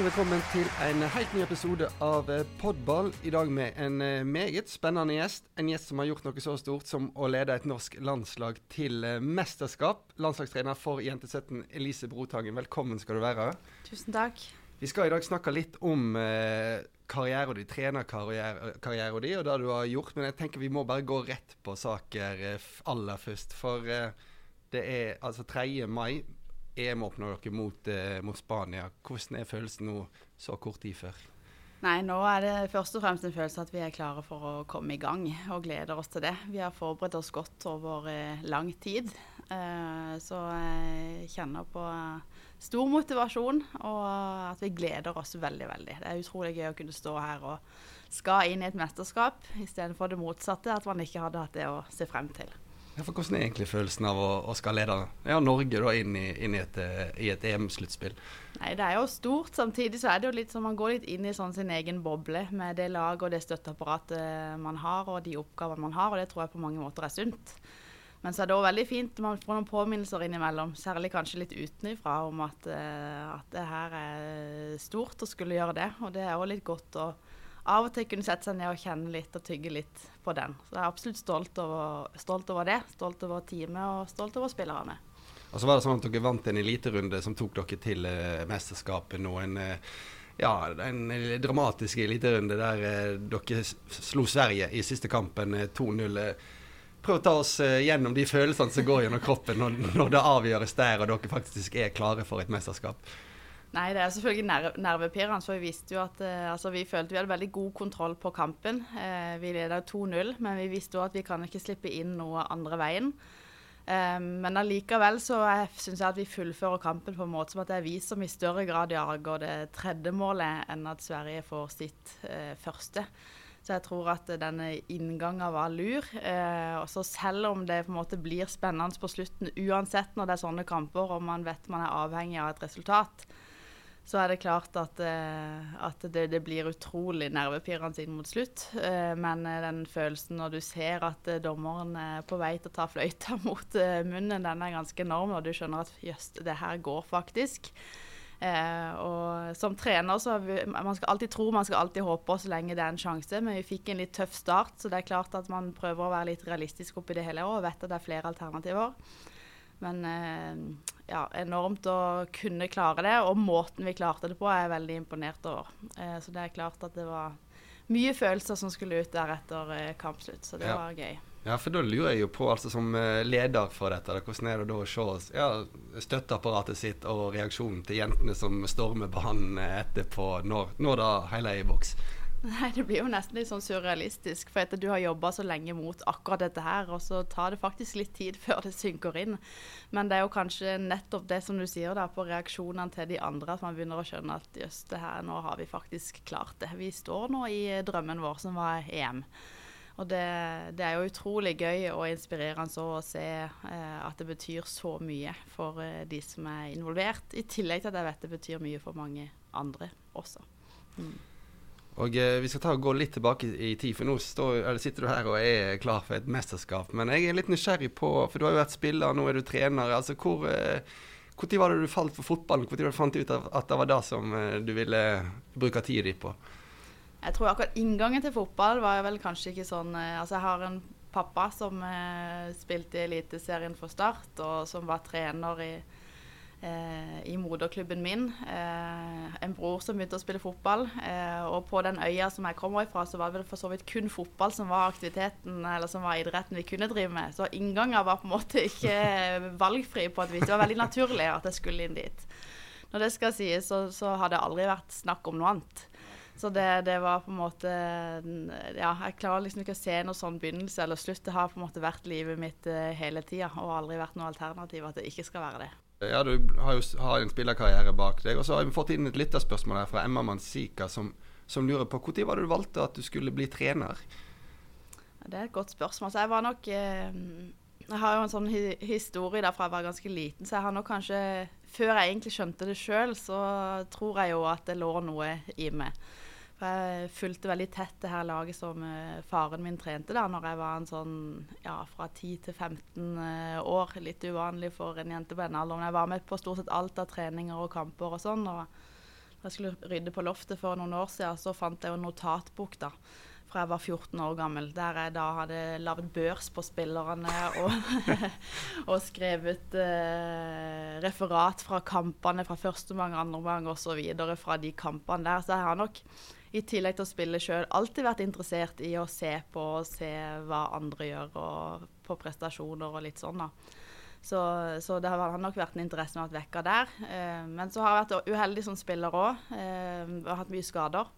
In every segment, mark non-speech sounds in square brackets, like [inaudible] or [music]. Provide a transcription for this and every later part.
velkommen til en helt ny episode av eh, Podball. I dag med en eh, meget spennende gjest. En gjest som har gjort noe så stort som å lede et norsk landslag til eh, mesterskap. Landslagstrener for Jente17, Elise Brotangen. Velkommen skal du være. Tusen takk. Vi skal i dag snakke litt om karrieren din, trenerkarrieren din, og det du har gjort. Men jeg tenker vi må bare gå rett på saker aller først. For det er altså 3. mai. EM åpner dere mot, eh, mot, Spania. Hvordan er følelsen nå så kort tid før? Nei, Nå er det først og fremst en følelse at vi er klare for å komme i gang og gleder oss til det. Vi har forberedt oss godt over eh, lang tid. Eh, så jeg kjenner på stor motivasjon og at vi gleder oss veldig, veldig. Det er utrolig gøy å kunne stå her og skal inn i et mesterskap istedenfor det motsatte, at man ikke hadde hatt det å se frem til. Ja, for Hvordan er egentlig følelsen av å, å skal lede ja, Norge da, inn, i, inn i et, et EM-sluttspill? Nei, Det er jo stort. Samtidig så er det jo litt som man går litt inn i sånn sin egen boble med det laget og det støtteapparatet man har og de oppgavene man har, og det tror jeg på mange måter er sunt. Men så er det òg veldig fint man får noen påminnelser innimellom, særlig kanskje litt utenfra, om at, uh, at det her er stort å skulle gjøre det. Og det er òg litt godt å av og til kunne sette seg ned og kjenne litt og tygge litt på den. Så jeg er absolutt stolt over, stolt over det. Stolt over teamet og stolt over spillerne. Og så var det sånn at Dere vant en eliterunde som tok dere til eh, mesterskapet nå. En, eh, ja, en dramatisk eliterunde der eh, dere slo Sverige i siste kampen 2-0. Prøv å ta oss gjennom de følelsene som går gjennom kroppen når, når det avgjøres der og dere faktisk er klare for et mesterskap. Nei, det er selvfølgelig nerve, nervepirrende. For vi visste jo at eh, altså, vi følte vi hadde veldig god kontroll på kampen. Eh, vi leda 2-0, men vi visste òg at vi kan ikke slippe inn noe andre veien. Eh, men allikevel så syns jeg at vi fullfører kampen på en måte som at det er vi som i større grad jager det tredje målet, enn at Sverige får sitt eh, første. Så jeg tror at denne inngangen var lur. Eh, også selv om det på en måte blir spennende på slutten, uansett når det er sånne kamper og man vet man er avhengig av et resultat, så er det klart at, eh, at det, det, blir utrolig nervepirrende inn mot slutt. Eh, men eh, den følelsen når du ser at dommeren er på vei til å ta fløyta [laughs] mot munnen, den er ganske enorm. Og du skjønner at jøss, det her går faktisk. Og som trener så vi, Man skal alltid tro, man skal alltid håpe så lenge det er en sjanse. Men vi fikk en litt tøff start, så det er klart at man prøver å være litt realistisk oppi det hele og vet at det er flere alternativer. Men eh, ja, enormt å kunne klare det, og måten vi klarte det på er jeg veldig imponert over. Eh, så det er klart at det var mye følelser som skulle ut der etter eh, kampslutt, så det ja. var gøy. Ja, for da lurer jeg jo på, altså som leder for dette, hvordan er det da å se ja, støtteapparatet sitt og reaksjonen til jentene som stormer banen etterpå, når, når da hele er i boks? Nei, Det blir jo nesten litt sånn surrealistisk. For etter du har jobba så lenge mot akkurat dette her, og så tar det faktisk litt tid [laughs] før det synker inn. Men det er jo kanskje nettopp det som du sier da, på reaksjonene til de andre, at man begynner å skjønne at jøss, det her, nå har vi faktisk klart det. Vi står nå i drømmen vår, som var EM. Og det, det, er jo utrolig gøy og inspirerende å se eh, at det betyr så mye for eh, de som er involvert. I tillegg til at jeg vet det betyr mye for mange andre også. Mm. Og eh, Vi skal ta og gå litt tilbake i tid, for nå står, sitter du her og er klar for et mesterskap. Men jeg er litt nysgjerrig på, for du har jo vært spiller, nå er du trener. altså hvor... Eh, når var det du falt for fotballen? Når fant du ut at det var det som eh, du ville bruke tida di på? Jeg tror akkurat inngangen til fotball var vel kanskje ikke sånn eh, Altså, jeg har en pappa som eh, spilte i Eliteserien for Start, og som var trener i eh, i moderklubben min. Eh, en bror som begynte å spille fotball. Eh, og på den øya som jeg kommer ifra, så var det for så vidt kun fotball som var aktiviteten, eller som var idretten vi kunne drive med. Så inngangen var på en måte ikke [laughs] valgfri på et vis. Det var veldig naturlig at jeg skulle inn dit. Når det skal sies, så, så har det aldri vært snakk om noe annet. Så det, det, var på en måte Ja, jeg klarer liksom ikke å se noe sånn begynnelse eller slutt. Det har på en måte vært livet mitt hele tida og aldri vært noe alternativ at det ikke skal være det. Ja, Du har jo har en spillerkarriere bak deg. Og så har vi fått inn et lytterspørsmål her fra Emma Mansika, som, som lurer på når var det du valgte at du skulle bli trener? Det er et godt spørsmål. Så jeg var nok eh, Jeg har jo en sånn historie derfra jeg var ganske liten, så jeg har nok kanskje Før jeg egentlig skjønte det sjøl, så tror jeg jo at det lå noe i meg. Jeg fulgte veldig tett det her laget som uh, faren min trente da når jeg var en sånn ja, fra 10 til 15 uh, eh, år. Litt uvanlig for en jente på den alderen. Jeg var med på stort sett alt av treninger og kamper og sånn. og da jeg skulle rydde på loftet for noen år siden, så fant jeg jo notatbok da, fra jeg var 14 år gammel, der jeg da hadde lagd børs på spillerne og, [laughs] og skrevet eh, referat fra kampene fra første omgang, andre omgang osv. fra de kampene der. Så jeg har nok, i tillegg til å spille sjøl, alltid vært interessert i å se på og se hva andre gjør, og på prestasjoner og litt sånn, da. Så, så, det har nok vært en interesse som har vært vekka der. Eh, men så har jeg vært uheldig som spiller òg. Eh, har hatt mye skader.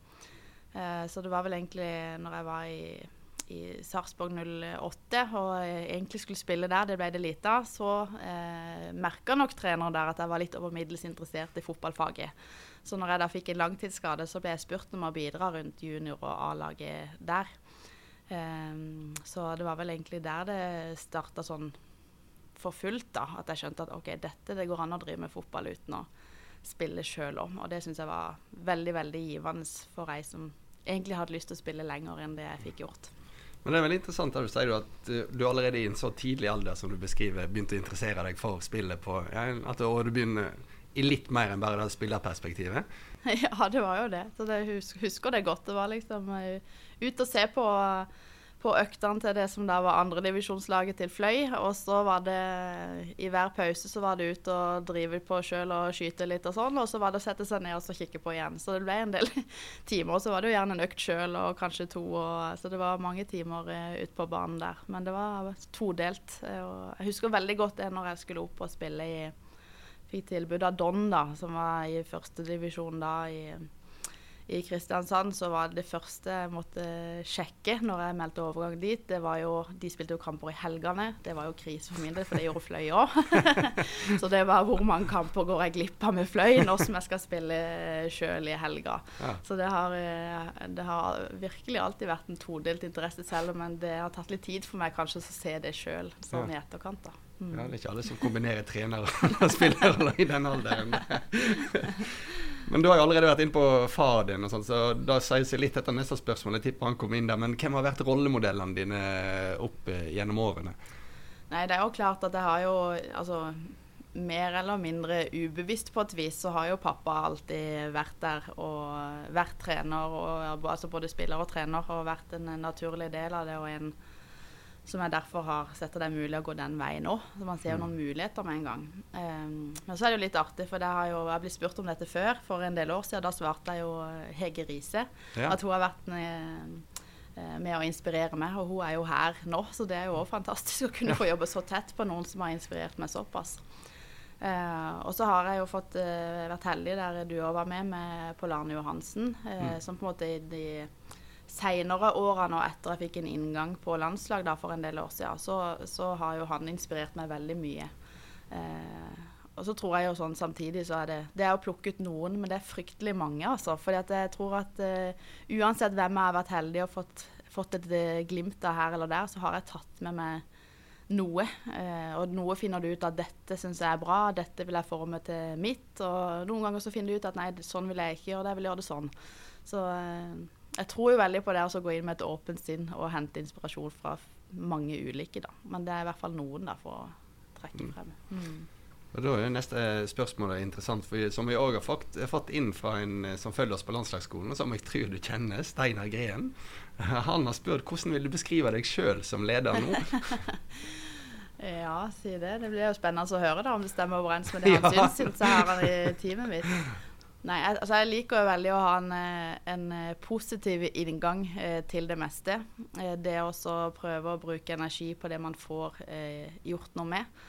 Eh, så det var vel egentlig når jeg var i, i Sarpsborg 08 og egentlig skulle spille der, det ble det lite av, så eh, merka nok treneren der at jeg var litt over middels interessert i fotballfaget. Så når jeg da fikk en langtidsskade, så ble jeg spurt om å bidra rundt junior- og A-laget der. Um, så det var vel egentlig der det starta sånn for fullt. da, At jeg skjønte at ok, dette det går an å drive med fotball uten å spille sjøl òg. Og det syns jeg var veldig veldig givende for ei som egentlig hadde lyst til å spille lenger enn det jeg fikk gjort. Men det er veldig interessant at du sier at du allerede i en så tidlig alder som du beskriver, begynte å interessere deg for spillet på ja, at du begynner i litt mer enn bare det spillerperspektivet? [laughs] Ja, det var jo det. Så jeg husker det godt. Det var liksom uh, ut og se på på øktene til det som da var andredivisjonslaget til Fløy. Og så var det i hver pause så var det ut og drive på sjøl og skyte litt og sånn. Og så var det å sette seg ned og så kikke på igjen. Så det ble en del [laughs] timer. Og så var det jo gjerne en økt sjøl og kanskje to. Og, så det var mange timer uh, ute på banen der. Men det var todelt. Og jeg husker veldig godt det når jeg skulle opp og spille i Fikk tilbud av Don, da, som var i førstedivisjon da. i i Kristiansand, så var det første jeg måtte sjekke når jeg meldte overgang dit, det var jo De spilte jo kamper i helgene. Det var jo krise for min del, for det gjorde Fløy òg. [laughs] så det var hvor mange kamper går jeg glipp av med Fløy nå som jeg skal spille sjøl i helga. Ja. Så det har, eh, det har, virkelig alltid vært en todelt interesse selv, men det har tatt litt tid for meg kanskje å se det sjøl, sånn ja. i etterkant. da. Mm. Ja, det er ikke alle som kombinerer trener og spiller i den alderen. Men du har jo allerede vært inne på far din, og sånt, så da sier seg litt etter neste spørsmål. Jeg tipper han kom inn der. Men hvem har vært rollemodellene dine opp gjennom årene? Nei, det er jo klart at jeg har jo altså mer eller mindre ubevisst på et vis, så har jo pappa alltid vært der og vært trener, og, altså både spiller og trener, og vært en naturlig del av det. og en som jeg derfor har sett at det er mulig å gå den veien òg. Så man ser jo mm. noen muligheter med en gang. Um, men så er det jo litt artig, for det har jo, jeg blitt spurt om dette før, for en del år siden. Da svarte jeg jo eh, Hege Riise ja. at hun har vært med, eh, med å inspirere meg, og hun er jo her nå. Så det er jo òg fantastisk å kunne få jobbe så tett på noen som har inspirert meg såpass. Uh, og så har jeg jo fått uh, vært heldig der du òg var med, med Polarne Johansen, uh, mm. som på en måte i de seinere årene og etter jeg fikk en inngang på landslag da, for en del år siden, så, så, har jo han inspirert meg veldig mye. Eh, og så tror jeg jo sånn samtidig så er det Det er å plukke ut noen, men det er fryktelig mange, altså. For jeg tror at eh, uansett hvem jeg har vært heldig og fått, fått et uh, glimt av her eller der, så har jeg tatt med meg noe. Eh, og noe finner du ut at dette syns jeg er bra, dette vil jeg forme til mitt. Og noen ganger så finner du ut at nei, sånn vil jeg ikke gjøre det, jeg vil gjøre det sånn. Så jeg tror jo veldig på det å gå inn med et åpent sinn og hente inspirasjon fra mange ulike, da. Men det er i hvert fall noen da, for å trekke mm. frem. Mm. Og Da er neste spørsmål interessant, for som vi òg har fått, fått, inn fra en eh, som følger oss på landslagsskolen, som jeg tror du kjenner, Steinar Green. [laughs] Han har spurt hvordan vil du beskrive deg sjøl som leder nå? [laughs] ja, si det. Det blir jo spennende å høre da, om det stemmer overens med det [laughs] han ja. syns, så har han i teamet mitt. Nei, altså jeg liker jo veldig å ha en, eh, en eh, positiv inngang eh, til det meste. Eh, det å prøve å bruke energi på det man får eh, gjort noe med.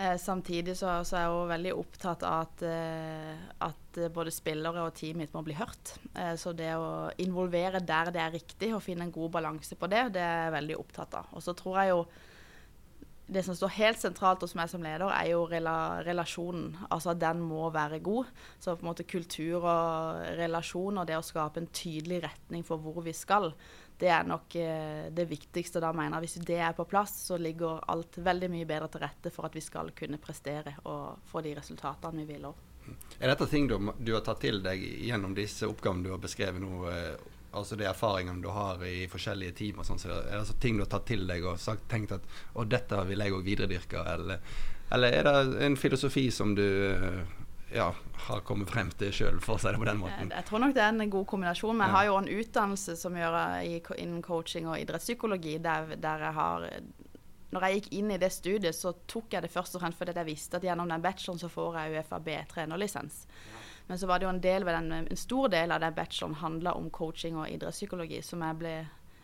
Eh, samtidig så, så, er jeg jo veldig opptatt av at, at både spillere og teamet mitt må bli hørt. så det å involvere der det er riktig, og finne en god balanse på det, det er jeg veldig opptatt av. Og så tror jeg jo det som står helt sentralt hos meg som leder, er jo rela relasjonen. Altså at den må være god. Så på en måte kultur og relasjon og det å skape en tydelig retning for hvor vi skal, det er nok eh, det viktigste. Da mener Hvis det er på plass, så ligger alt veldig mye bedre til rette for at vi skal kunne prestere og få de resultatene vi vil òg. Er dette ting du, du, har tatt til deg gjennom disse oppgavene du har beskrevet nå? Eh, altså de erfaringene du har i forskjellige team, og sånn, så er det altså ting du har tatt til deg og sagt, tenkt at å, dette vil jeg òg videredyrke, eller, eller, er det en filosofi som du uh, ja, har kommet frem til sjøl, for å si det på den måten? Jeg tror nok det er en god kombinasjon. Men jeg har jo en utdannelse som gjør innen coaching og idrettspsykologi, der, der jeg har når jeg gikk inn i det studiet, så tok jeg det først og fremst fordi jeg visste at gjennom den bacheloren så får jeg UFAB-trenerlisens. Men så var det jo en, del den, en stor del av den bacheloren handla om coaching og idrettspsykologi, som jeg ble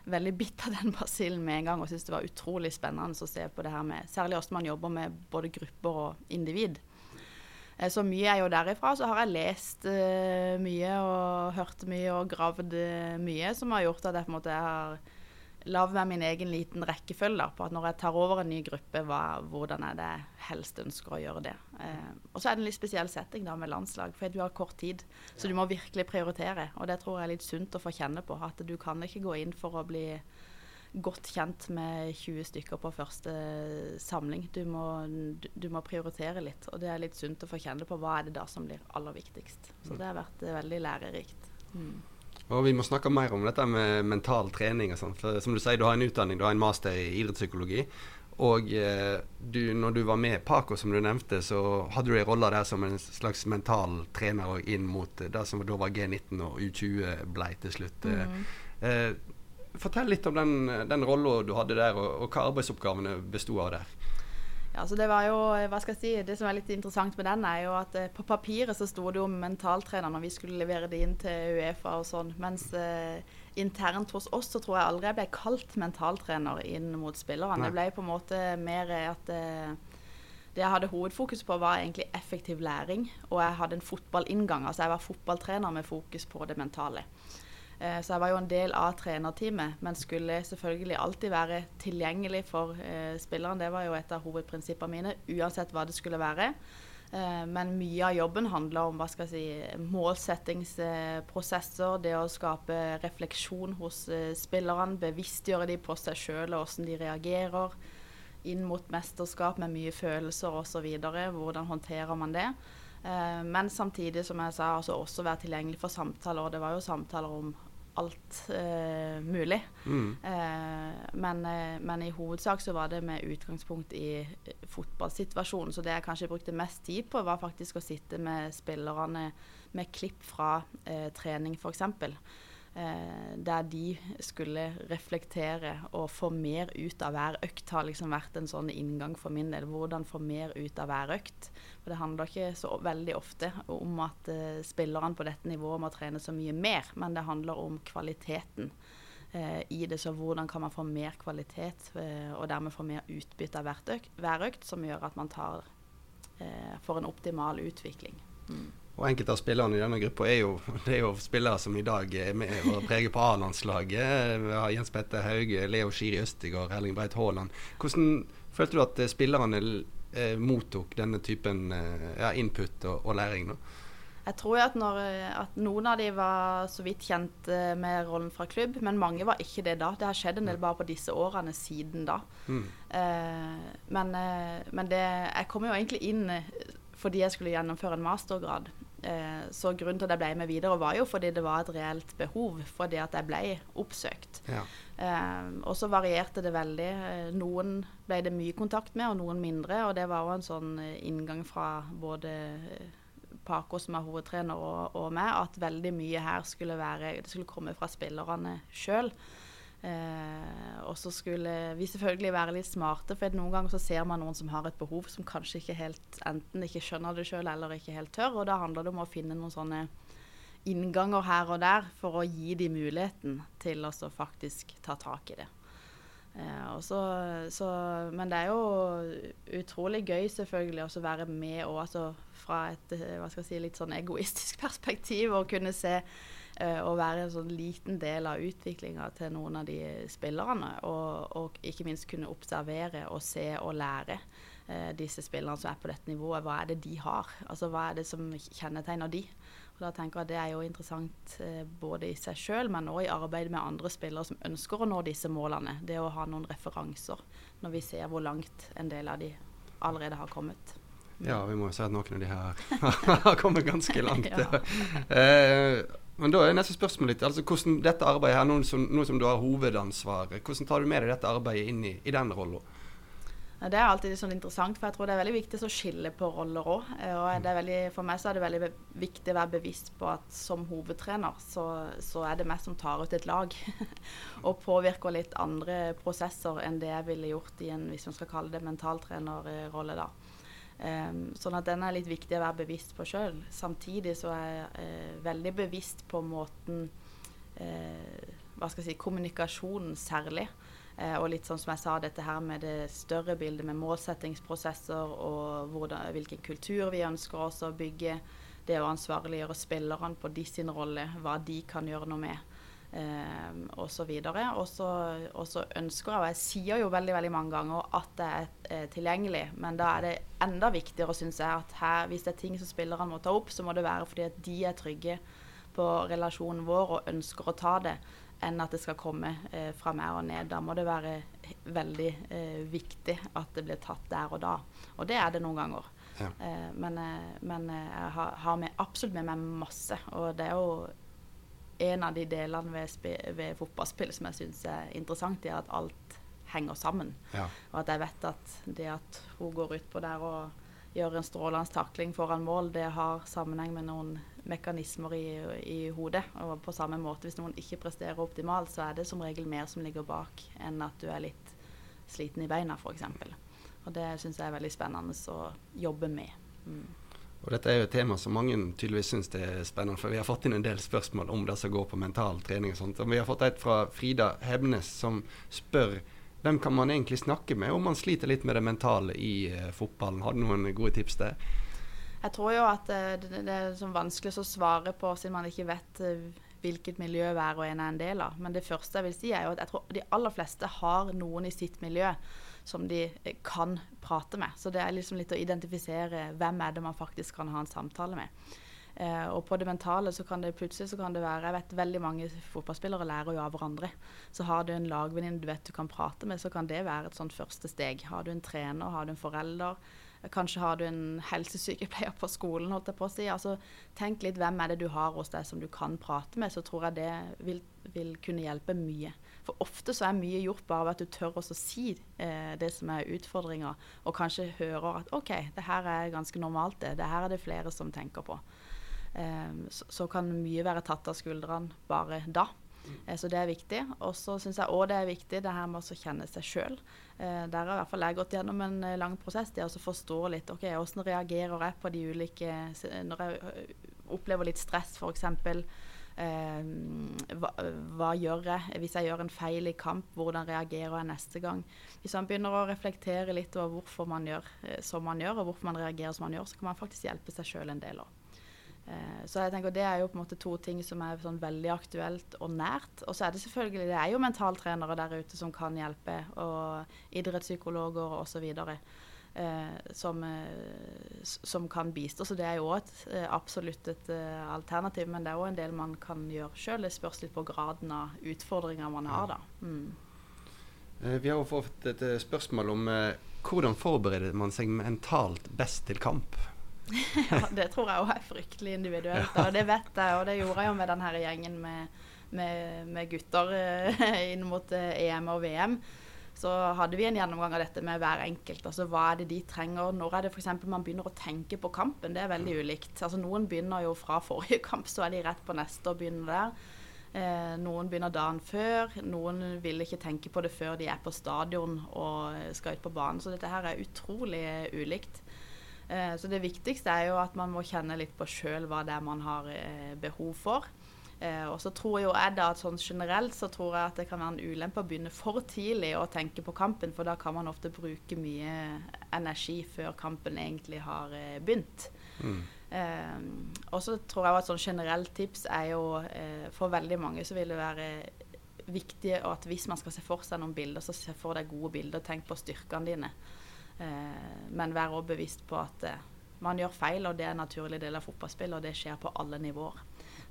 veldig bitt av den basillen med en gang og syntes det var utrolig spennende å se på det her med Særlig hvordan man jobber med både grupper og individ. Eh, så mye er jo derifra. Så har jeg lest uh, mye og hørt mye og gravd uh, mye, som har gjort at jeg på en måte har lagd meg min egen liten rekkefølge på at når jeg tar over en ny gruppe, hva, hvordan er det jeg helst ønsker å gjøre det. Eh, og så er det en litt spesiell setting da med landslag, for du har kort tid. Så du må virkelig prioritere. Og det tror jeg er litt sunt å få kjenne på. At du kan ikke gå inn for å bli godt kjent med 20 stykker på første samling. Du må, du må, prioritere litt, og det er litt sunt å få kjenne på hva er det da som blir aller viktigst. Så det har vært eh, veldig lærerikt. Mm. Og Vi må snakke mer om dette med mental trening. og sånt. For Som du sier, du har en utdanning, du har en master i idrettspsykologi. Og eh, du, når du var med Paco, som du nevnte, så hadde du en rolle der som en slags mental trener inn mot det som da var G19 og U20 blei til slutt. Mm. Eh, Fortell litt om den, den rolla du hadde der, og, og hva arbeidsoppgavene bestod av der. Ja, så Det var jo, hva skal jeg si, det som er litt interessant med den, er jo at eh, på papiret så sto det jo mentaltrener når vi skulle levere det inn til Uefa og sånn. Mens eh, internt hos oss så tror jeg aldri jeg ble kalt mentaltrener inn mot spillerne. Det ble på en måte mer at eh, det jeg hadde hovedfokus på, var egentlig effektiv læring. Og jeg hadde en fotballinngang. Altså jeg var fotballtrener med fokus på det mentale. Eh, så jeg var jo en del av trenerteamet, men skulle selvfølgelig alltid være tilgjengelig for spilleren. spillerne. Det var jo et av hovedprinsippene mine, uansett hva det skulle være. Eh, men mye av jobben handler om hva skal jeg si, målsettingsprosesser, det å skape refleksjon hos spillerne, bevisstgjøre de på seg sjøl og hvordan de reagerer inn mot mesterskap med mye følelser osv. Hvordan håndterer man det? Men samtidig, som jeg sa, altså også være tilgjengelig for samtaler. Og det var jo samtaler om alt uh, mulig. Mm. Uh, men, men, i hovedsak så var det med utgangspunkt i fotballsituasjonen. Så det jeg kanskje brukte mest tid på, var faktisk å sitte med spillerne med klipp fra trening, f.eks. Eh, der de skulle reflektere og få mer ut av hver økt, har liksom vært en sånn inngang for min del. Hvordan få mer ut av hver økt. For det handler ikke så veldig ofte om at eh, spillerne på dette nivået må trene så mye mer, men det handler om kvaliteten uh, i det. Så hvordan kan man få mer kvalitet, uh, og dermed få mer utbytte av hver økt, som gjør at man tar, får en optimal utvikling. Mm. Og enkelte av spillerne i denne gruppa er jo, [laughs] det er jo spillere som i dag er med og preger på A-landslaget. Vi har Jens Petter Hauge, Leo Skiri Østigård, Erling Breit Haaland. Hvordan følte du at spillerne eh, mottok denne typen eh, input og, og, læring? nå? Jeg tror at, når, at, noen av de var så vidt kjent eh, med rollen fra klubb, men mange var ikke det da. Det har skjedd en del bare på disse årene siden da. Mm. Eh, men, eh, men det, jeg kom jo egentlig inn fordi jeg skulle gjennomføre en mastergrad. Eh, så grunnen til at jeg ble med videre, var jo fordi det var et reelt behov. Fordi at jeg ble oppsøkt. Ja. Eh, og så varierte det veldig. Eh, noen ble det mye kontakt med, og noen mindre. Og det var jo en sånn eh, inngang fra både eh, Paco, som er hovedtrener, og, og meg, at veldig mye her skulle, være, det skulle komme fra spillerne sjøl. Eh, og så skulle vi selvfølgelig være litt smarte, for noen ganger så ser man noen som har et behov som kanskje ikke helt enten ikke skjønner det sjøl eller ikke helt tør. Og da handler det om å finne noen sånne innganger her og der for å gi de muligheten til å faktisk ta tak i det. Eh, så, så, men det er jo utrolig gøy selvfølgelig å være med òg, altså fra et jeg si, litt sånn egoistisk [laughs] perspektiv og kunne se å være en sånn liten del av utviklinga til noen av de spillerne. Og, og, ikke minst kunne observere og se og lære eh, disse spillerne som er på dette nivået. Hva er det de har? Altså Hva er det som kjennetegner de? Og da tenker jeg at Det er jo interessant uh, både i seg sjøl, men òg i arbeid med andre spillere som ønsker å nå disse målene. Det å ha noen referanser når vi ser hvor langt en del av de allerede har kommet. Ja, vi må jo si at noen av de her [laughs] har kommet ganske langt. [laughs] ja. Men da er neste spørsmål litt, altså hvordan dette arbeidet her, nå som, nå som, du har hovedansvaret, hvordan tar du med deg dette arbeidet inn i, i den rolla? Det er alltid sånn interessant, for jeg tror det er veldig viktig å skille på roller òg. Og for meg så er det veldig viktig å være bevisst på at som hovedtrener så, så er det meg som tar ut et lag. [laughs] og påvirker litt andre prosesser enn det jeg ville gjort i en hvis man skal kalle det mentaltrenerrolle. da. Um, sånn at den er litt viktig å være bevisst på sjøl. Samtidig så er jeg uh, veldig bevisst på måten uh, Hva skal jeg si Kommunikasjonen særlig. Uh, og litt sånn som jeg sa, dette her med det større bildet med målsettingsprosesser og hvordan, hvilken kultur vi ønsker oss å bygge. Det å ansvarliggjøre spillerne på de sin rolle, hva de kan gjøre noe med eh, osv. Og så ønsker jeg, og jeg sier jo veldig veldig mange ganger at det er eh, tilgjengelig, men da er det enda viktigere, syns jeg, at her, hvis det er ting som spillerne må ta opp, så må det være fordi at de er trygge på relasjonen vår og ønsker å ta det, enn at det skal komme eh, fra meg og ned. Da må det være veldig eh, viktig at det blir tatt der og da. Og det er det noen ganger. Ja. Eh, men, eh, men, jeg har, har med, absolutt med meg masse. Og det er jo en av de delene ved, ved fotballspill som jeg syns er interessant, er at alt henger sammen. Ja. Og at jeg vet at det at hun går utpå der og gjør en strålende takling foran mål, det har sammenheng med noen mekanismer i, i, hodet. Og på samme måte, hvis noen ikke presterer optimalt, så er det som regel mer som ligger bak enn at du er litt sliten i beina, f.eks. Og det syns jeg er veldig spennende å jobbe med. Mm. Og Dette er jo et tema som mange tydeligvis syns er spennende, for vi har fått inn en del spørsmål om det som går på mental trening og sånt. Og vi har fått et fra Frida Hebnes som spør hvem kan man egentlig snakke med om man sliter litt med det mentale i uh, fotballen. Har du noen gode tips der? Jeg tror jo at uh, det, det, er sånn vanskelig å svare på siden man ikke vet uh, hvilket miljø hver og en er en del av. Men det første jeg vil si er jo at jeg tror de aller fleste har noen i sitt miljø som de eh, kan prate med. Så det er liksom litt å identifisere hvem er det man faktisk kan ha en samtale med. Eh, og på det mentale så kan det plutselig så kan det være Jeg vet veldig mange fotballspillere lærer jo av hverandre. Så har du en lagvenninne du vet du kan prate med, så kan det være et sånt første steg. Har du en trener, har du en forelder, kanskje har du en helsesykepleier på skolen, holdt jeg på å si. Altså, tenk litt hvem er det du har hos deg som du kan prate med, så tror jeg det vil, vil kunne hjelpe mye. For ofte så er mye gjort bare ved at du tør å si eh, det som er utfordringa, og kanskje hører at OK, det her er ganske normalt, det. Det her er det flere som tenker på. Eh, så, så, kan mye være tatt av skuldrene bare da. Eh, så det er viktig. Og så syns jeg òg det er viktig det her med å kjenne seg sjøl. Eh, der har i hvert fall jeg gått gjennom en eh, lang prosess. Det å forstå litt ok, hvordan reagerer jeg på de ulike Når jeg opplever litt stress, f.eks. Eh, hva, hva, gjør jeg hvis jeg gjør en feil i kamp? Hvordan reagerer jeg neste gang? Hvis man begynner å reflektere litt over hvorfor man gjør eh, som man gjør, og hvorfor man reagerer som man gjør, så kan man faktisk hjelpe seg sjøl en del òg. Eh, så jeg tenker Det er jo på en måte to ting som er sånn veldig aktuelt og nært. Og så er det selvfølgelig det er jo mentaltrenere der ute som kan hjelpe, og idrettspsykologer osv eh, som, eh, som, kan bistå. Så det er jo et, eh, absolutt et uh, alternativ. Men det er òg en del man kan gjøre sjøl. Det spørs litt på graden av utfordringer man har, da. Mm. Vi har jo fått et spørsmål om eh, hvordan forbereder man seg mentalt best til kamp? [laughs] ja, det tror jeg òg er fryktelig individuelt. Og det vet jeg, og det gjorde jeg jo med denne gjengen med, med, med gutter inn mot EM og VM så hadde vi en gjennomgang av dette med hver enkelt. altså Hva er det de trenger? Når er det f.eks. man begynner å tenke på kampen? Det er veldig ulikt. altså Noen begynner jo fra forrige [laughs] kamp, så er de rett på neste og begynner der. Eh, noen begynner dagen før. Noen vil ikke tenke på det før de er på stadion og skal ut på banen. Så dette her er utrolig ulikt. Eh, så det viktigste er jo at man må kjenne litt på sjøl hva det er man har eh, behov for. Eh, og så tror jo jeg da at sånn generelt så tror jeg at det kan være en ulempe å begynne for tidlig å tenke på kampen, for da kan man ofte bruke mye energi før kampen egentlig har begynt. Mm. Eh, og så tror jeg at sånn generelt tips er jo eh, For veldig mange så vil det være viktig at hvis man skal se for seg noen bilder, så se for deg gode bilder. Tenk på styrkene dine. Eh, men vær òg bevisst på at eh, man gjør feil, og det er en naturlig del av fotballspill, og det skjer på alle nivåer.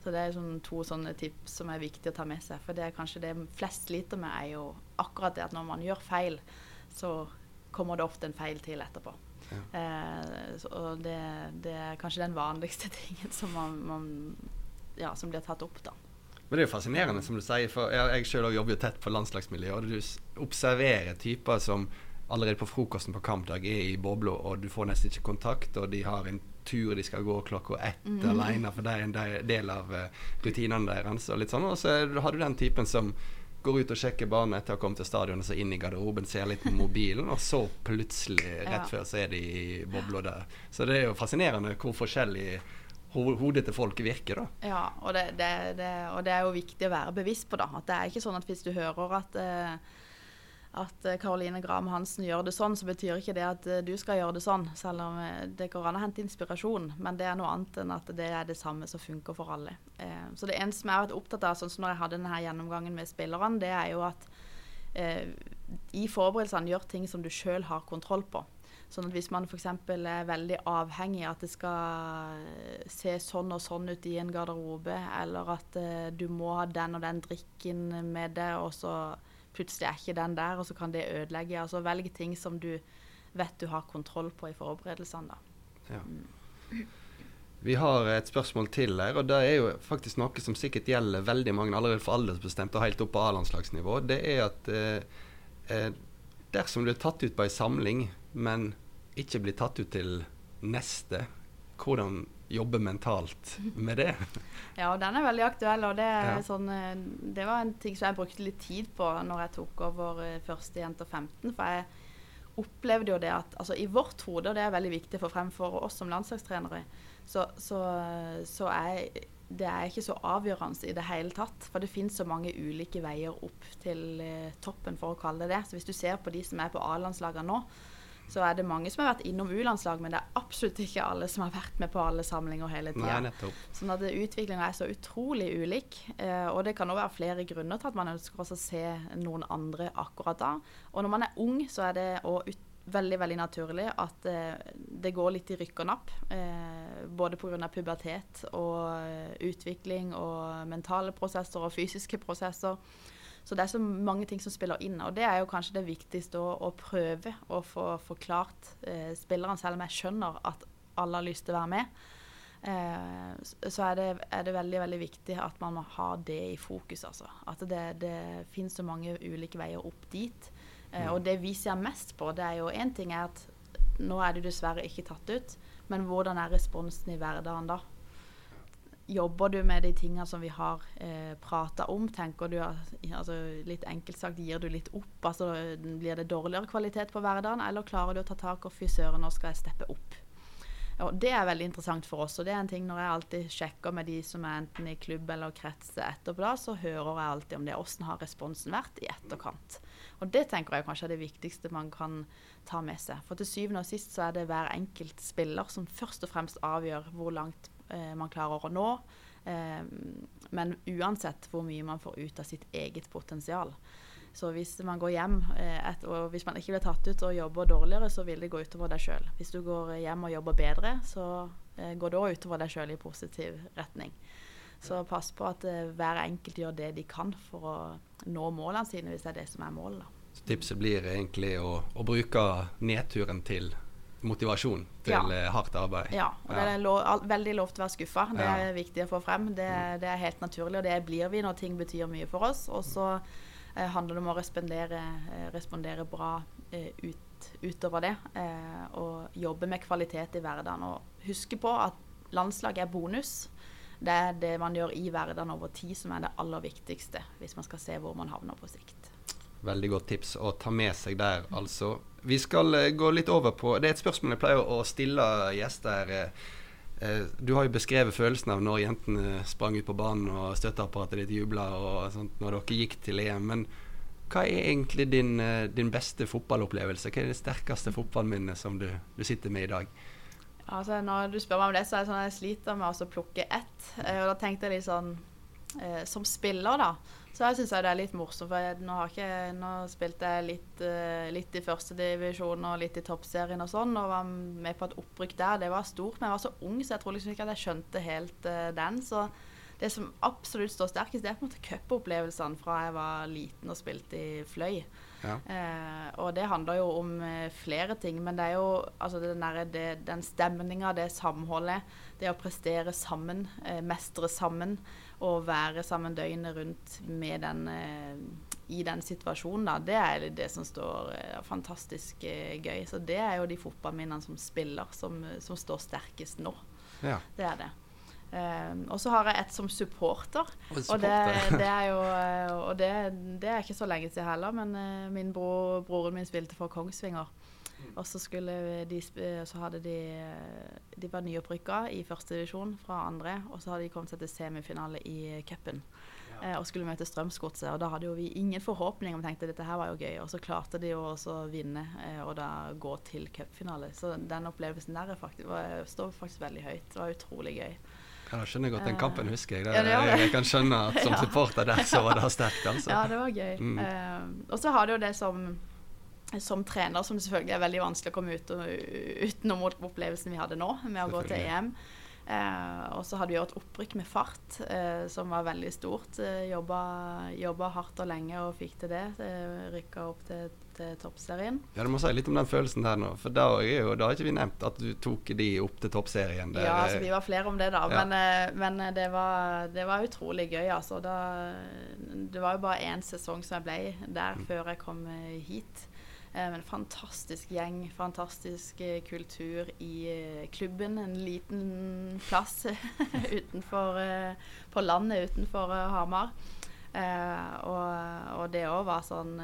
Så det er sånn to sånne tips som er viktig å ta med seg. For det er kanskje det flest sliter med, er jo akkurat det at når man gjør feil, så kommer det ofte en feil til etterpå. Ja. Eh, og det, det, er kanskje den vanligste [laughs] tingen som, man, man, ja, som blir tatt opp, da. Men det er jo fascinerende, som du sier. For jeg, jeg selv jobber jo tett på landslagsmiljøet, og du observerer typer som allerede på frokosten på kampdag er i bobla, og du får nesten ikke kontakt, og de har en tur de skal gå klokka ett mm. alene, for det er en del av uh, rutinene deres. Og litt sånn, og så har du den typen som går ut og sjekker banen etter å ha kommet til stadionet, så inn i garderoben, ser litt på mobilen, og så plutselig, rett før, så er de i bobla der. Så det er jo fascinerende hvor forskjellig hodet til folk virker, da. Ja, og det, det, det, og det, er jo viktig å være bevisst på, da. At det er ikke sånn at hvis du hører at uh, at eh, Graham Hansen gjør det sånn, så betyr ikke det at eh, du skal gjøre det sånn. Selv om eh, det går an å hente inspirasjon. Men det er noe annet enn at det er det samme som funker for alle. så det eneste jeg har vært opptatt av, sånn som når jeg hadde denne gjennomgangen med spillerne, det er jo at i forberedelsene gjør ting som du sjøl har kontroll på. Sånn at hvis man f.eks. er veldig avhengig av at det skal se sånn og sånn ut i en garderobe, eller at du må ha den og den drikken med deg, og så plutselig er ikke den der, og så kan det ødelegge. Altså velg ting som du vet du har kontroll på i forberedelsene. da. Ja. Mm. Vi har et spørsmål til her, og det er jo faktisk noe som sikkert gjelder veldig mange allerede for aldersbestemt og helt opp på A-landslagsnivå. Det er at eh, eh, dersom du er tatt ut på ei samling, men ikke blir tatt ut til neste, hvordan jobbe mentalt med det. [laughs] Ja, den er veldig aktuell. og det, ja. sånn, eh, det, var en ting som jeg brukte litt tid på når jeg tok over eh, første Jenter 15. For jeg opplevde jo det at altså, i vårt hode, og det er veldig viktig for fremfor oss som landslagstrenere, så, så, så er det er ikke så avgjørende i det hele tatt. For det finnes så mange ulike veier opp til eh, toppen, for å kalle det det. Så hvis du ser på de som er på A-landslagene nå, så er det mange som har vært innom U-landslag, men det er absolutt ikke alle som har vært med på alle samlinger hele tida. Sånn at utviklinga er så utrolig ulik. Eh, og det kan òg være flere grunner til at man ønsker å se noen andre akkurat da. Og når man er ung, så er det òg veldig veldig naturlig at eh, det går litt i rykk og napp. Eh, både pga. pubertet og eh, utvikling og mentale prosesser og fysiske prosesser. Så det er så mange ting som spiller inn. Og det er jo kanskje det viktigste å, å prøve å få forklart eh, spillerne, selv om jeg skjønner at alle har lyst til å være med. Eh, så er det, er det, veldig veldig viktig at man må ha det i fokus. Altså. At det, det finnes så mange ulike veier opp dit. Eh, og det vi ser mest på, det er jo én ting er at nå er du dessverre ikke tatt ut, men hvordan er responsen i hverdagen da? Jobber du med de tingene som vi har eh, prata om? Tenker du altså, Litt enkelt sagt, gir du litt opp? Altså, blir det dårligere kvalitet på hverdagen, eller klarer du å ta tak og fy søren, nå skal jeg steppe opp? Og Det er veldig interessant for oss. og det er en ting Når jeg alltid sjekker med de som er enten i klubb eller krets etterpå, da, så hører jeg alltid om det. Hvordan har responsen vært i etterkant? Og Det tenker jeg kanskje er det viktigste man kan ta med seg. For til syvende og sist så er det hver enkelt spiller som først og fremst avgjør hvor langt eh, man klarer å nå. Eh, men uansett hvor mye man får ut av sitt eget potensial. Så hvis man går hjem eh, et, og hvis man ikke blir tatt ut og jobber dårligere, så vil det gå utover deg sjøl. Hvis du går hjem og jobber bedre, så eh, går det òg utover deg sjøl i positiv retning. Så pass på at eh, hver enkelt gjør det de kan for å nå målene sine, hvis det er det som er målet. Så tipset blir egentlig å, å bruke nedturen til motivasjon til ja. Eh, hardt arbeid. Ja, og det er lov, veldig lov til å være skuffa. Det er ja. viktig å få frem. Det, det, er helt naturlig, og det blir vi når ting betyr mye for oss. Og så eh, handler det om å respondere, eh, respondere bra eh, ut, utover det. Eh, og jobbe med kvalitet i hverdagen. Og huske på at landslag er bonus. Det er det man gjør i hverdagen over tid som er det aller viktigste hvis man skal se hvor man havner på sikt. Veldig godt tips å ta med seg der, altså. Vi skal uh, gå litt over på Det er et spørsmål jeg pleier å stille gjester. Uh, du har jo beskrevet følelsen av når jentene sprang ut på banen og støtteapparatet ditt jubla og sånt når dere gikk til EM. Men hva er egentlig din, din beste fotballopplevelse? Hva er det sterkeste fotballminnet som du, du, sitter med i dag? Altså, når du spør meg om det, så er det sånn at jeg sliter med å plukke ett. og da tenkte jeg litt sånn Som spiller, da så jeg syns det er litt morsomt. For nå, ikke, nå spilte jeg litt, uh, litt i førstedivisjon og litt i toppserien og sånn, og var med på et opprykk der. Det var stort, men jeg var så ung, så jeg tror liksom ikke at jeg skjønte helt uh, den. Så det som absolutt står sterkest, det er på en måte cupopplevelsene fra jeg var liten og spilte i Fløy. Ja. Eh, og det handler jo om flere ting, men det er jo altså den, der, det, den stemninga, det samholdet, det å prestere sammen, mestre sammen og være sammen døgnet rundt med den eh, i den situasjonen, da, det er det som står eh, fantastisk eh, gøy. Så det er jo de fotballminnene som spiller, som, som står sterkest nå. Ja. Det er det. Um, og så har jeg et som supporter. Og Og, det, [laughs] det er jo Og det, det er ikke så lenge siden heller, men min bro, broren min spilte for Kongsvinger. Og så skulle de Så hadde de eh, De var nyopprykka i første divisjon fra andre, og så hadde de kommet seg til semifinale i cupen. eh, Og skulle møte Strømsgodset. Og da hadde jo vi ingen forhåpning Vi tenkte dette her var jo gøy. Og så klarte de jo også å vinne eh, og da gå til cupfinale. Så den opplevelsen der er faktisk, var, står faktisk veldig høyt. Det var utrolig gøy. Ja, da skjønner jeg godt. Den kampen husker jeg. Det, Eh, Ja, det det. Jeg kan skjønne at som [laughs] supporter der, så var det sterkt, altså. Ja, det var gøy. Mm. Eh, og så har du jo det som, som trener, som selvfølgelig er veldig vanskelig å komme ut, utenom opplevelsen vi hadde nå, med å gå til EM. Eh, og så hadde vi gjort opprykk med fart, eh, som var veldig stort. Eh, jobba, jobba hardt og lenge og fikk til det. Eh, Rykka opp til, til toppserien. Ja, Du må si litt om den følelsen der nå. For da, har ikke vi nevnt at du tok de opp til toppserien. Ja, altså vi var flere om det, da. Ja. Men, eh, men det, var, det var utrolig gøy, altså. Da, det var jo bare én sesong som jeg ble der Mm. før jeg kom eh, hit. Eh, Men fantastisk gjeng, fantastisk eh, kultur i eh, klubben. En liten plass [laughs] utenfor på landet utenfor Hamar. Eh, og, og det òg var sånn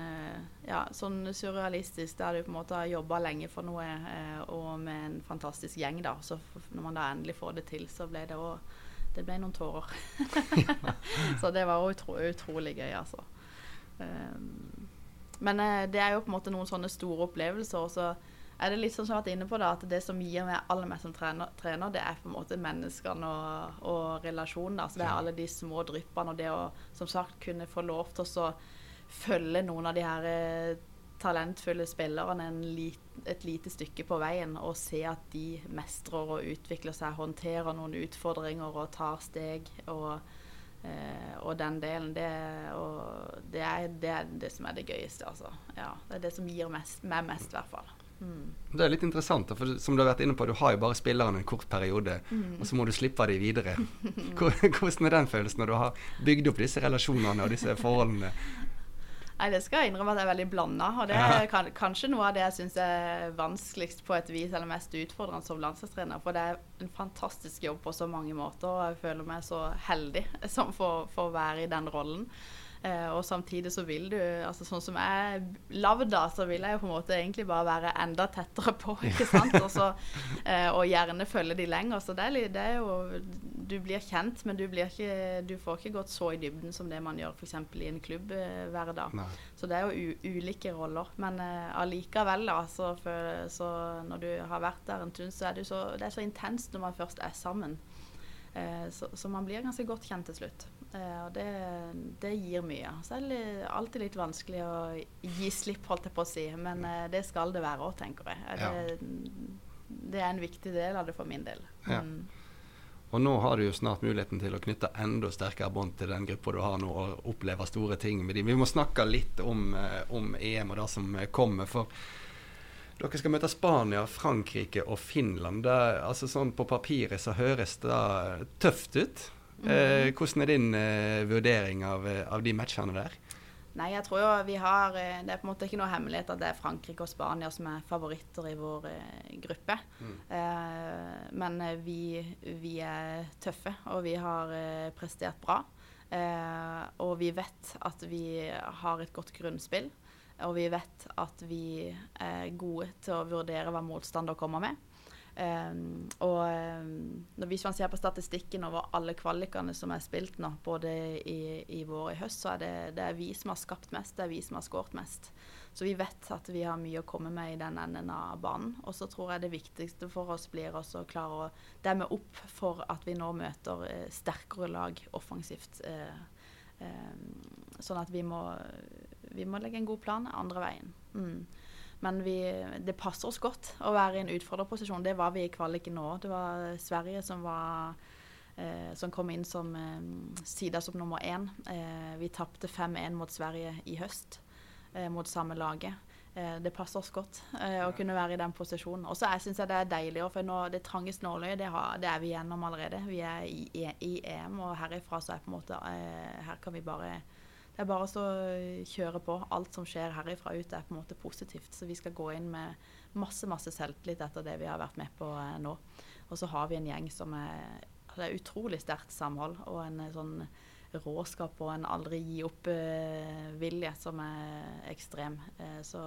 ja, sånn surrealistisk, der du på en måte har jobba lenge for noe, eh, og med en fantastisk gjeng, da. Så når man da endelig får det til, så ble det òg Det ble noen tårer. [laughs] så det var utro, utrolig gøy, altså. Um, men eh, det er jo på en måte noen sånne store opplevelser. Og så er det litt sånn som jeg har vært inne på da, at det som gir meg aller mest som trener, trener det er på en måte menneskene og, og relasjonen. da. Så det er alle de små dryppene, og det å som sagt kunne få lov til å følge noen av de her eh, talentfulle spillerne en lit, et lite stykke på veien, og se at de mestrer og utvikler seg, håndterer noen utfordringer og tar steg. og Eh, og den delen, det, det, er, det er det som er det gøyeste, altså. Ja, det er det som gir mest, meg mest, i hvert fall. Mm. Det er litt interessant, for som du har vært inne på, du har jo bare spilleren en kort periode, Mm. og så må du slippe dem videre. [laughs] Hvordan er den følelsen når du har bygd opp disse relasjonene og disse forholdene? Nei, det skal jeg innrømme at jeg er veldig blanda. Og det er kan, kanskje noe av det jeg syns er vanskeligst på et vis, eller mest utfordrende som landslagstrener. For det er en fantastisk jobb på så mange måter, og jeg føler meg så heldig [laughs] som får får være i den rollen. Eh, og samtidig så vil du, altså sånn som jeg er lagd da, så vil jeg jo på en måte egentlig bare være enda tettere på, ikke sant. [laughs] Også, eh, og gjerne følge de lenger. Så det er, det er jo Du blir kjent, men du, blir ikke, du får ikke gått så i dybden som det man gjør f.eks. i en klubb hver dag. Nei. Så det er jo ulike roller. Men eh, allikevel, da, så, for, så når du har vært der en stund, så er det så, det er så intenst når man først er sammen. Eh, så, så man blir ganske godt kjent til slutt. Eh, og det, det gir mye. Så er det li- alltid litt vanskelig å gi slipp, holdt jeg på å si. Men eh, det skal det være òg, tenker jeg. Det, Ja. Det er en viktig del av det for min del. Ja. Mm. Og nå har du jo snart muligheten til å knytte enda sterkere bånd til den gruppa du har nå, og oppleve store ting med dem. Vi må snakke litt om, eh, om EM og det som eh, kommer. for dere skal møte Spania, Frankrike og Finland. Det, altså sånn På papiret så høres det tøft ut. Eh, hvordan er din eh, vurdering av, eh, av de matchene der? Nei, jeg tror jo vi har eh, Det er på en måte ikke noe hemmelighet at det er Frankrike og Spania som er favoritter i vår eh, gruppe. Eh, men vi, vi er tøffe, og vi har prestert bra. Eh, og vi vet at vi har et godt grunnspill. Og vi vet at vi er gode til å vurdere hva motstander kommer med. Um, og hvis man ser på statistikken over alle kvalikene som er spilt nå, både i, i vår og i høst, så er det, det er vi som har skapt mest, det er vi som har skåret mest. Så vi vet at vi har mye å komme med i den enden av banen. Og så tror jeg det viktigste for oss blir også å klare å demme opp for at vi nå møter eh, sterkere lag offensivt. Eh, eh, sånn at vi må, vi må legge en god plan andre veien. Mm. Men vi, det passer oss godt å være i en utfordrerposisjon. Det var vi i kvaliken nå. Det var Sverige som, var, eh, som kom inn som eh, sida som nummer én. Eh, vi tapte 5-1 mot Sverige i høst, eh, mot samme laget. Eh, det passer oss godt eh, å kunne være i den posisjonen. Og så syns jeg det er deilig, for nå, det trange snåløyet, det, det er vi gjennom allerede. Vi er i, i, i EM, og herifra så er på en måte eh, Her kan vi bare Er bare å kjøre på. Alt som skjer herifra ut er på en måte positivt. Så vi skal gå inn med masse masse selvtillit etter det vi har vært med på eh, nå. Og så har vi en gjeng som er, det er utrolig sterkt samhold og en eh, sånn råskap og en aldri gi opp-vilje eh, som er ekstrem. Eh, så,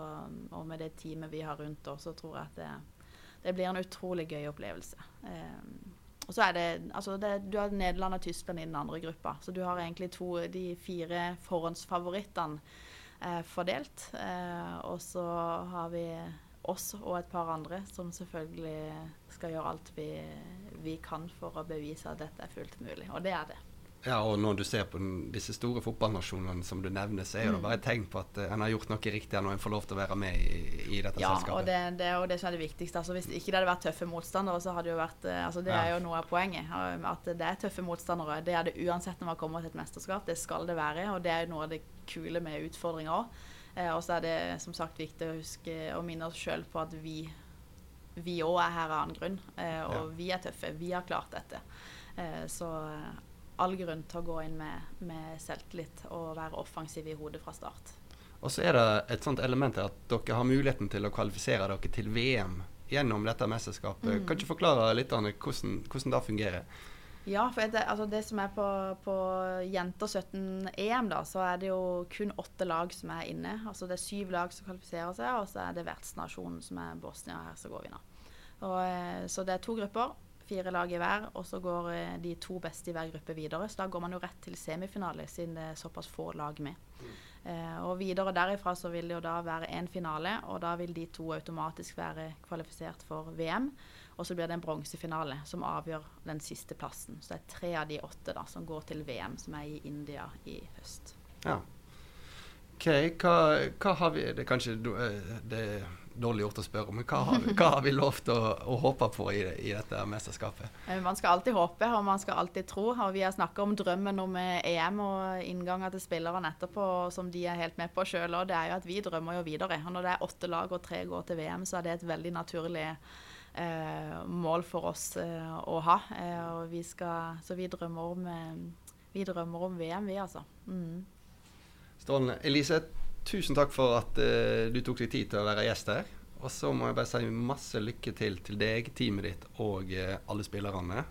og med det teamet vi har rundt oss, så tror jeg at det, det blir en utrolig gøy opplevelse. Eh, og så er det, altså det, Du har Nederland og Tyskland i den andre gruppa. Så du har egentlig to, de fire forhåndsfavorittene eh, fordelt. Eh, og så har vi oss og et par andre som selvfølgelig skal gjøre alt vi, vi kan for å bevise at dette er fullt mulig. Og det er det. Ja, og når du ser på den, disse store fotballnasjonene som du nevner, så er det mm. bare et tegn på at uh, en har gjort noe riktig når en får lov til å være med i, i dette ja, selskapet. Ja, og det, det, jo det som er det viktigste. Altså, hvis ikke det hadde vært tøffe motstandere, så hadde det jo vært uh, altså, Det ja. er jo noe av poenget. At det er tøffe motstandere. Det er det uansett når man kommer til et mesterskap. Det skal det være. Og det er jo noe av det kule med utfordringer òg. Uh, og så er det som sagt viktig å huske å minne oss sjøl på at vi vi òg er her av annen grunn. og ja. vi er tøffe. Vi har klart dette. så all grunn til å gå inn med, med selvtillit og være offensiv i hodet fra start. Og så er det et sånt element at dere har muligheten til å kvalifisere dere til VM gjennom dette mesterskapet. Mm. Kan du forklare litt hvordan, hvordan det fungerer? Ja, for det, altså det som er på, på jenter 17-EM, da, så er det jo kun åtte lag som er inne. Altså det er syv lag som kvalifiserer seg, og så er det vertsnasjonen som er Bosnia-Hercegovina. Eh, så det er to grupper fire lag i hver, og så går eh, de to beste i hver gruppe videre. Så da går man jo rett til semifinale, siden det er såpass få lag med. Mm. Og videre derifra så vil det jo da være én finale, og da vil de to automatisk være kvalifisert for VM. Og så blir det en bronsefinale som avgjør den siste plassen. Så det er tre av de åtte da som går til VM, som er i India i høst. Ja. OK, hva, hva har vi Det er kanskje eh, det dårlig gjort å spørre, men hva har, hva har vi lovt å, å håpe på i, i, dette mesterskapet? Eh, man skal alltid håpe, og man skal alltid tro. og Vi har snakka om drømmen om EM eh, e og innganger til spillerne etterpå, som de er helt med på sjøl. Det er jo at vi drømmer jo videre. og Når det er åtte lag og tre går til VM, så er det et veldig naturlig eh, mål for oss eh, å ha. Eh, og vi skal, så vi drømmer om, eh, vi drømmer om VM, vi altså. Mm. Strålende. Elise, tusen takk for at uh, du tok deg tid til å være gjest her. Og så må jeg bare si masse lykke til til deg, teamet ditt og uh, alle spillerne.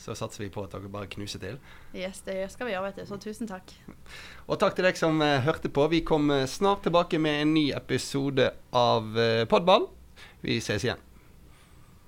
Så satser vi på at dere bare knuser til. Yes, det skal vi gjøre, vet du. Så tusen takk. Og takk til deg som uh, hørte på. Vi kommer snart tilbake med en ny episode av Podball. Vi ses igjen.